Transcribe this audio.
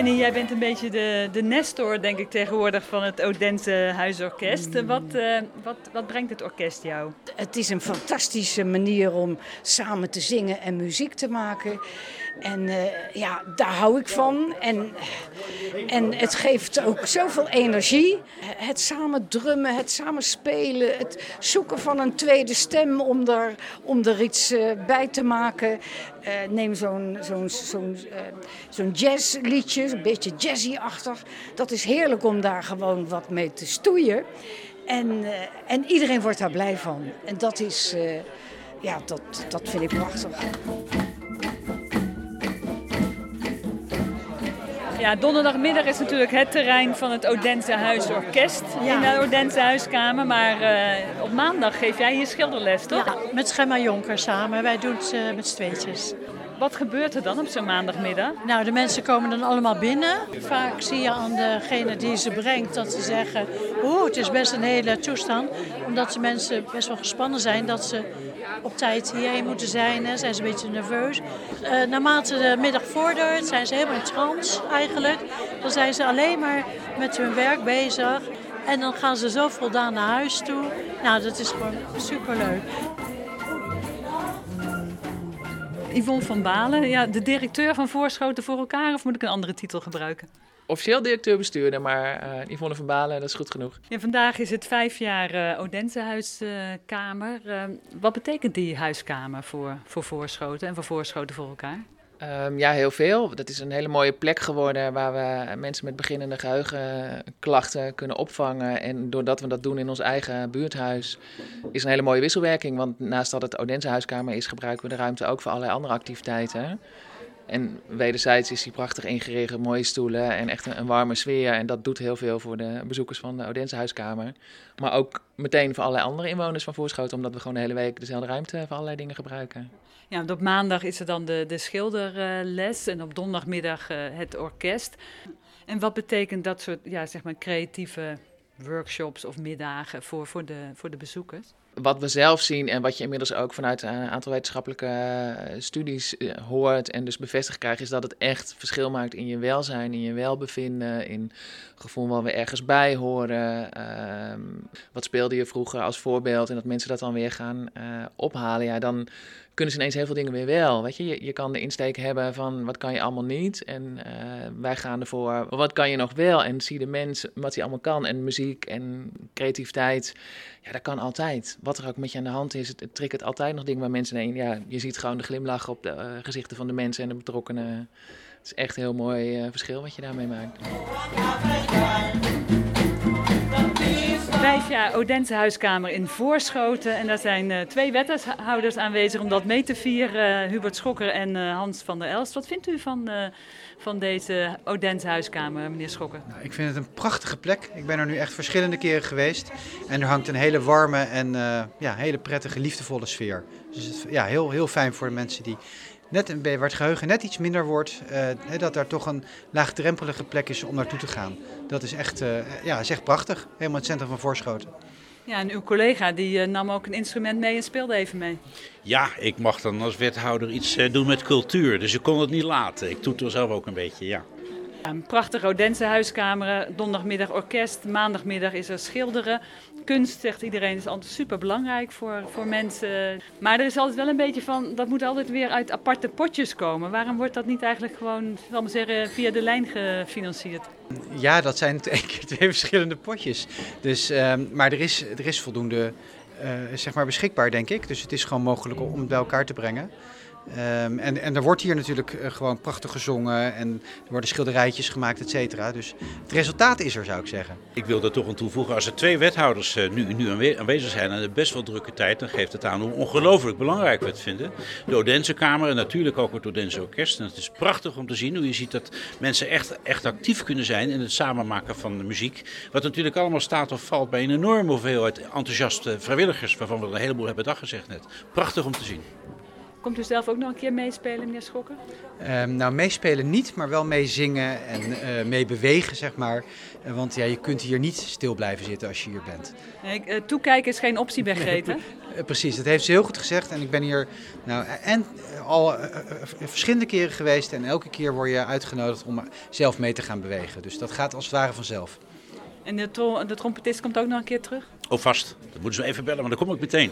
Henny, jij bent een beetje de, de nestor, denk ik, tegenwoordig van het Odense Huisorkest. Wat, uh, wat, wat brengt het orkest jou? Het is een fantastische manier om samen te zingen en muziek te maken. En uh, ja, daar hou ik van. En, en het geeft ook zoveel energie. Het samen drummen, het samen spelen, het zoeken van een tweede stem om er, om er iets uh, bij te maken. Neem zo'n zo'n zo'n zo'n jazzliedje, een beetje jazzy-achtig. Dat is heerlijk om daar gewoon wat mee te stoeien. En, en iedereen wordt daar blij van. En dat is, ja, dat, dat vind ik prachtig. Ja, donderdagmiddag is natuurlijk het terrein van het Odense Huisorkest ja. in de Odense Huiskamer. Maar uh, op maandag geef jij je schilderles, toch? Ja, met Schemma Jonker samen. Wij doen het uh, met z'n tweetjes. Wat gebeurt er dan op zo'n maandagmiddag? Nou, de mensen komen dan allemaal binnen. Vaak zie je aan degene die ze brengt dat ze zeggen... oeh, het is best een hele toestand. Omdat de mensen best wel gespannen zijn dat ze op tijd hierheen moeten zijn. Hè. Zijn ze een beetje nerveus. Uh, naarmate de middag vordert zijn ze helemaal in trance eigenlijk. Dan zijn ze alleen maar met hun werk bezig. En dan gaan ze zo voldaan naar huis toe. Nou, dat is gewoon superleuk. Yvonne van Balen, ja, de directeur van Voorschoten voor elkaar, of moet ik een andere titel gebruiken? Officieel directeur-bestuurder, maar uh, Yvonne van Balen, dat is goed genoeg. Ja, vandaag is het vijf jaar uh, Odense Huiskamer. Uh, wat betekent die huiskamer voor, voor Voorschoten en voor Voorschoten voor elkaar? Um, ja, heel veel. Dat is een hele mooie plek geworden waar we mensen met beginnende geheugenklachten kunnen opvangen. En doordat we dat doen in ons eigen buurthuis, is een hele mooie wisselwerking. Want naast dat het Odense huiskamer is, gebruiken we de ruimte ook voor allerlei andere activiteiten. En wederzijds is hij prachtig ingericht, mooie stoelen en echt een, warme sfeer. En dat doet heel veel voor de bezoekers van de Odense huiskamer. Maar ook meteen voor allerlei andere inwoners van Voorschoten, omdat we gewoon de hele week dezelfde ruimte voor allerlei dingen gebruiken. Ja, op maandag is er dan de, de schilderles en op donderdagmiddag uh, het orkest. En wat betekent dat soort ja, zeg maar creatieve workshops of middagen voor, voor, de, voor de bezoekers? Wat we zelf zien en wat je inmiddels ook vanuit een aantal wetenschappelijke studies hoort en dus bevestigd krijgt, is dat het echt verschil maakt in je welzijn, in je welbevinden, in gevoel waar we ergens bij horen. Uh, wat speelde je vroeger als voorbeeld en dat mensen dat dan weer gaan uh, ophalen, ja, dan kunnen ze ineens heel veel dingen weer wel. Weet je? je, je kan de insteek hebben van wat kan je allemaal niet. En uh, wij gaan ervoor, wat kan je nog wel? En zie de mens wat hij allemaal kan. En muziek en creativiteit, ja, dat kan altijd. Wat er ook met je aan de hand is, het, het triggert altijd nog dingen waar mensen heen. Ja, je ziet gewoon de glimlach op de uh, gezichten van de mensen en de betrokkenen. Het is echt een heel mooi uh, verschil wat je daarmee maakt. Vijf jaar Odense Huiskamer in Voorschoten. En daar zijn uh, twee wethouders aanwezig om dat mee te vieren. Uh, Hubert Schokker en uh, Hans van der Elst. Wat vindt u van, van deze Odense Huiskamer, meneer Schokker? Nou, ik vind het een prachtige plek. Ik ben er nu echt verschillende keren geweest. En er hangt een hele warme en ja, hele prettige, liefdevolle sfeer. Dus het, ja, heel, heel fijn voor de mensen die net een waar het geheugen net iets minder wordt, uh, dat daar toch een laagdrempelige plek is om naartoe te gaan. Dat is echt, uh, ja, is echt prachtig, helemaal het centrum van Voorschoten. Ja, en uw collega die uh, nam ook een instrument mee en speelde even mee. Ja, ik mag dan als wethouder iets doen met cultuur, dus ik kon het niet laten. Ik toeter zelf ook een beetje, ja. Een prachtige Odense huiskamer, donderdagmiddag orkest, maandagmiddag is er schilderen. Kunst, zegt iedereen, is altijd super belangrijk voor, voor mensen. Maar er is altijd wel een beetje van, dat moet altijd weer uit aparte potjes komen. Waarom wordt dat niet eigenlijk gewoon, zal zeggen, via de lijn gefinancierd? Ja, dat zijn twee verschillende potjes. Dus, uh, maar er is, er is voldoende uh, zeg maar beschikbaar, denk ik. Dus het is gewoon mogelijk om het bij elkaar te brengen. Um, en, en er wordt hier natuurlijk uh, gewoon prachtig gezongen en er worden schilderijtjes gemaakt, et cetera. Dus het resultaat is er, zou ik zeggen. Ik wil er toch aan toevoegen, als er twee wethouders uh, nu, nu aanwezig zijn en best wel drukke tijd, dan geeft het aan hoe ongelooflijk belangrijk we het vinden. De Odense Kamer en natuurlijk ook het Odense Orkest. En het is prachtig om te zien hoe je ziet dat mensen echt, echt actief kunnen zijn in het samenmaken van de muziek. Wat natuurlijk allemaal staat of valt bij een enorme hoeveelheid enthousiaste vrijwilligers, waarvan we een heleboel hebben dag gezegd net. Prachtig om te zien. Komt u zelf ook nog een keer meespelen, meneer Schokken? Ehm, nou, meespelen niet, maar wel meezingen en uh, mee bewegen, zeg maar. Uh, want ja, je kunt hier niet stil blijven zitten als je hier bent. Nee, uh, toekijken is geen optie bij precies, dat heeft ze heel goed gezegd. En ik ben hier nou, en al verschillende keren geweest. En elke keer word je uitgenodigd om zelf mee te gaan bewegen. Dus dat gaat als het ware vanzelf. En de trompetist komt ook nog een keer terug? Oh, vast. Dat moeten ze even bellen, maar dan kom ik meteen.